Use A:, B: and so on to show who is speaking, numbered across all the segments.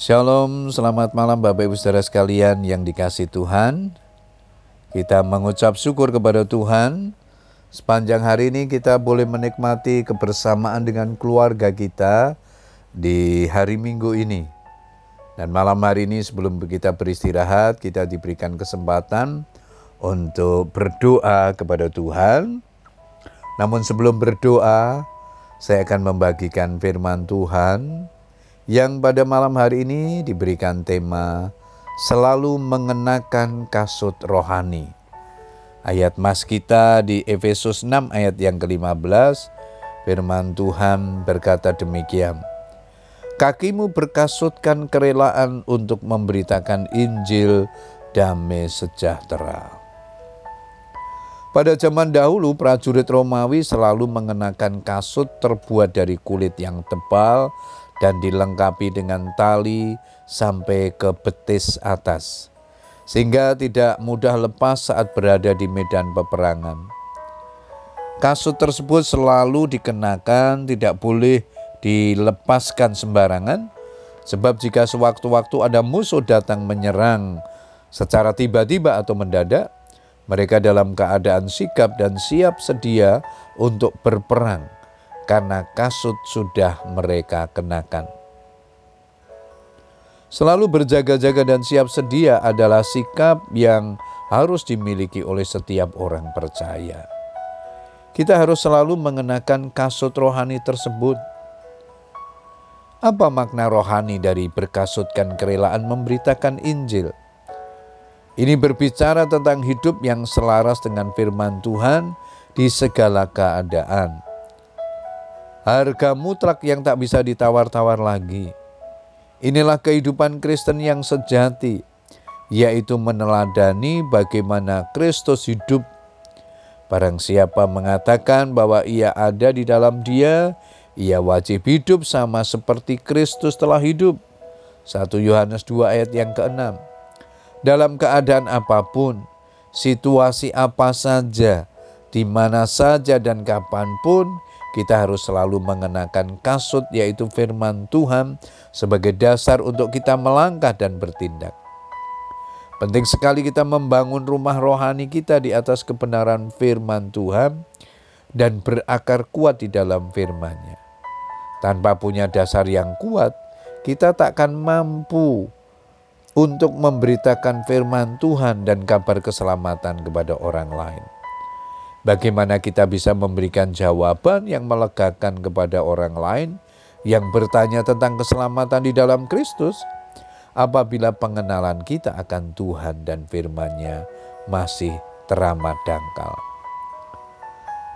A: Shalom, selamat malam Bapak Ibu Saudara sekalian yang dikasih Tuhan. Kita mengucap syukur kepada Tuhan. Sepanjang hari ini kita boleh menikmati kebersamaan dengan keluarga kita di hari Minggu ini. Dan malam hari ini sebelum kita beristirahat, kita diberikan kesempatan untuk berdoa kepada Tuhan. Namun sebelum berdoa, saya akan membagikan firman Tuhan yang pada malam hari ini diberikan tema selalu mengenakan kasut rohani. Ayat mas kita di Efesus 6 ayat yang ke-15, firman Tuhan berkata demikian. Kakimu berkasutkan kerelaan untuk memberitakan Injil damai sejahtera. Pada zaman dahulu prajurit Romawi selalu mengenakan kasut terbuat dari kulit yang tebal dan dilengkapi dengan tali sampai ke betis atas, sehingga tidak mudah lepas saat berada di medan peperangan. Kasut tersebut selalu dikenakan, tidak boleh dilepaskan sembarangan, sebab jika sewaktu-waktu ada musuh datang menyerang secara tiba-tiba atau mendadak, mereka dalam keadaan sikap dan siap sedia untuk berperang karena kasut sudah mereka kenakan. Selalu berjaga-jaga dan siap sedia adalah sikap yang harus dimiliki oleh setiap orang percaya. Kita harus selalu mengenakan kasut rohani tersebut. Apa makna rohani dari berkasutkan kerelaan memberitakan Injil? Ini berbicara tentang hidup yang selaras dengan firman Tuhan di segala keadaan harga mutlak yang tak bisa ditawar-tawar lagi. Inilah kehidupan Kristen yang sejati, yaitu meneladani bagaimana Kristus hidup. Barang siapa mengatakan bahwa ia ada di dalam dia, ia wajib hidup sama seperti Kristus telah hidup. 1 Yohanes 2 ayat yang ke-6. Dalam keadaan apa pun, situasi apa saja, di mana saja dan kapan pun, kita harus selalu mengenakan kasut yaitu firman Tuhan sebagai dasar untuk kita melangkah dan bertindak. Penting sekali kita membangun rumah rohani kita di atas kebenaran firman Tuhan dan berakar kuat di dalam firman-Nya. Tanpa punya dasar yang kuat, kita takkan mampu untuk memberitakan firman Tuhan dan kabar keselamatan kepada orang lain. Bagaimana kita bisa memberikan jawaban yang melegakan kepada orang lain yang bertanya tentang keselamatan di dalam Kristus apabila pengenalan kita akan Tuhan dan firman-Nya masih teramat dangkal.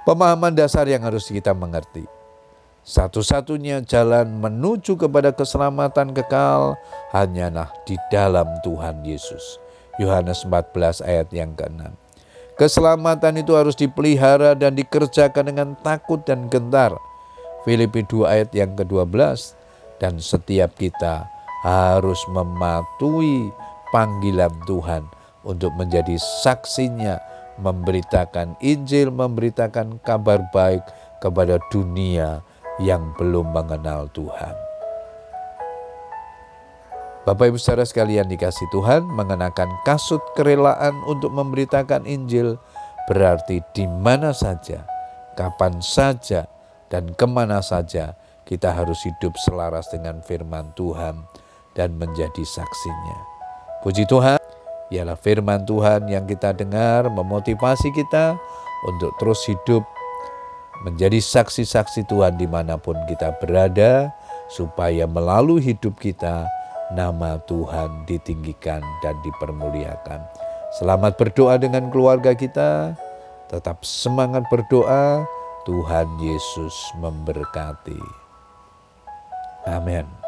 A: Pemahaman dasar yang harus kita mengerti. Satu-satunya jalan menuju kepada keselamatan kekal hanyalah di dalam Tuhan Yesus. Yohanes 14 ayat yang ke-6. Keselamatan itu harus dipelihara dan dikerjakan dengan takut dan gentar. Filipi 2 ayat yang ke-12 dan setiap kita harus mematuhi panggilan Tuhan untuk menjadi saksinya memberitakan Injil, memberitakan kabar baik kepada dunia yang belum mengenal Tuhan. Bapak Ibu saudara sekalian dikasih Tuhan mengenakan kasut kerelaan untuk memberitakan Injil berarti di mana saja, kapan saja, dan ke mana saja kita harus hidup selaras dengan firman Tuhan dan menjadi saksinya. Puji Tuhan, ialah firman Tuhan yang kita dengar memotivasi kita untuk terus hidup menjadi saksi-saksi Tuhan di mana pun kita berada, supaya melalui hidup kita nama Tuhan ditinggikan dan dipermuliakan. Selamat berdoa dengan keluarga kita, tetap semangat berdoa, Tuhan Yesus memberkati. Amin.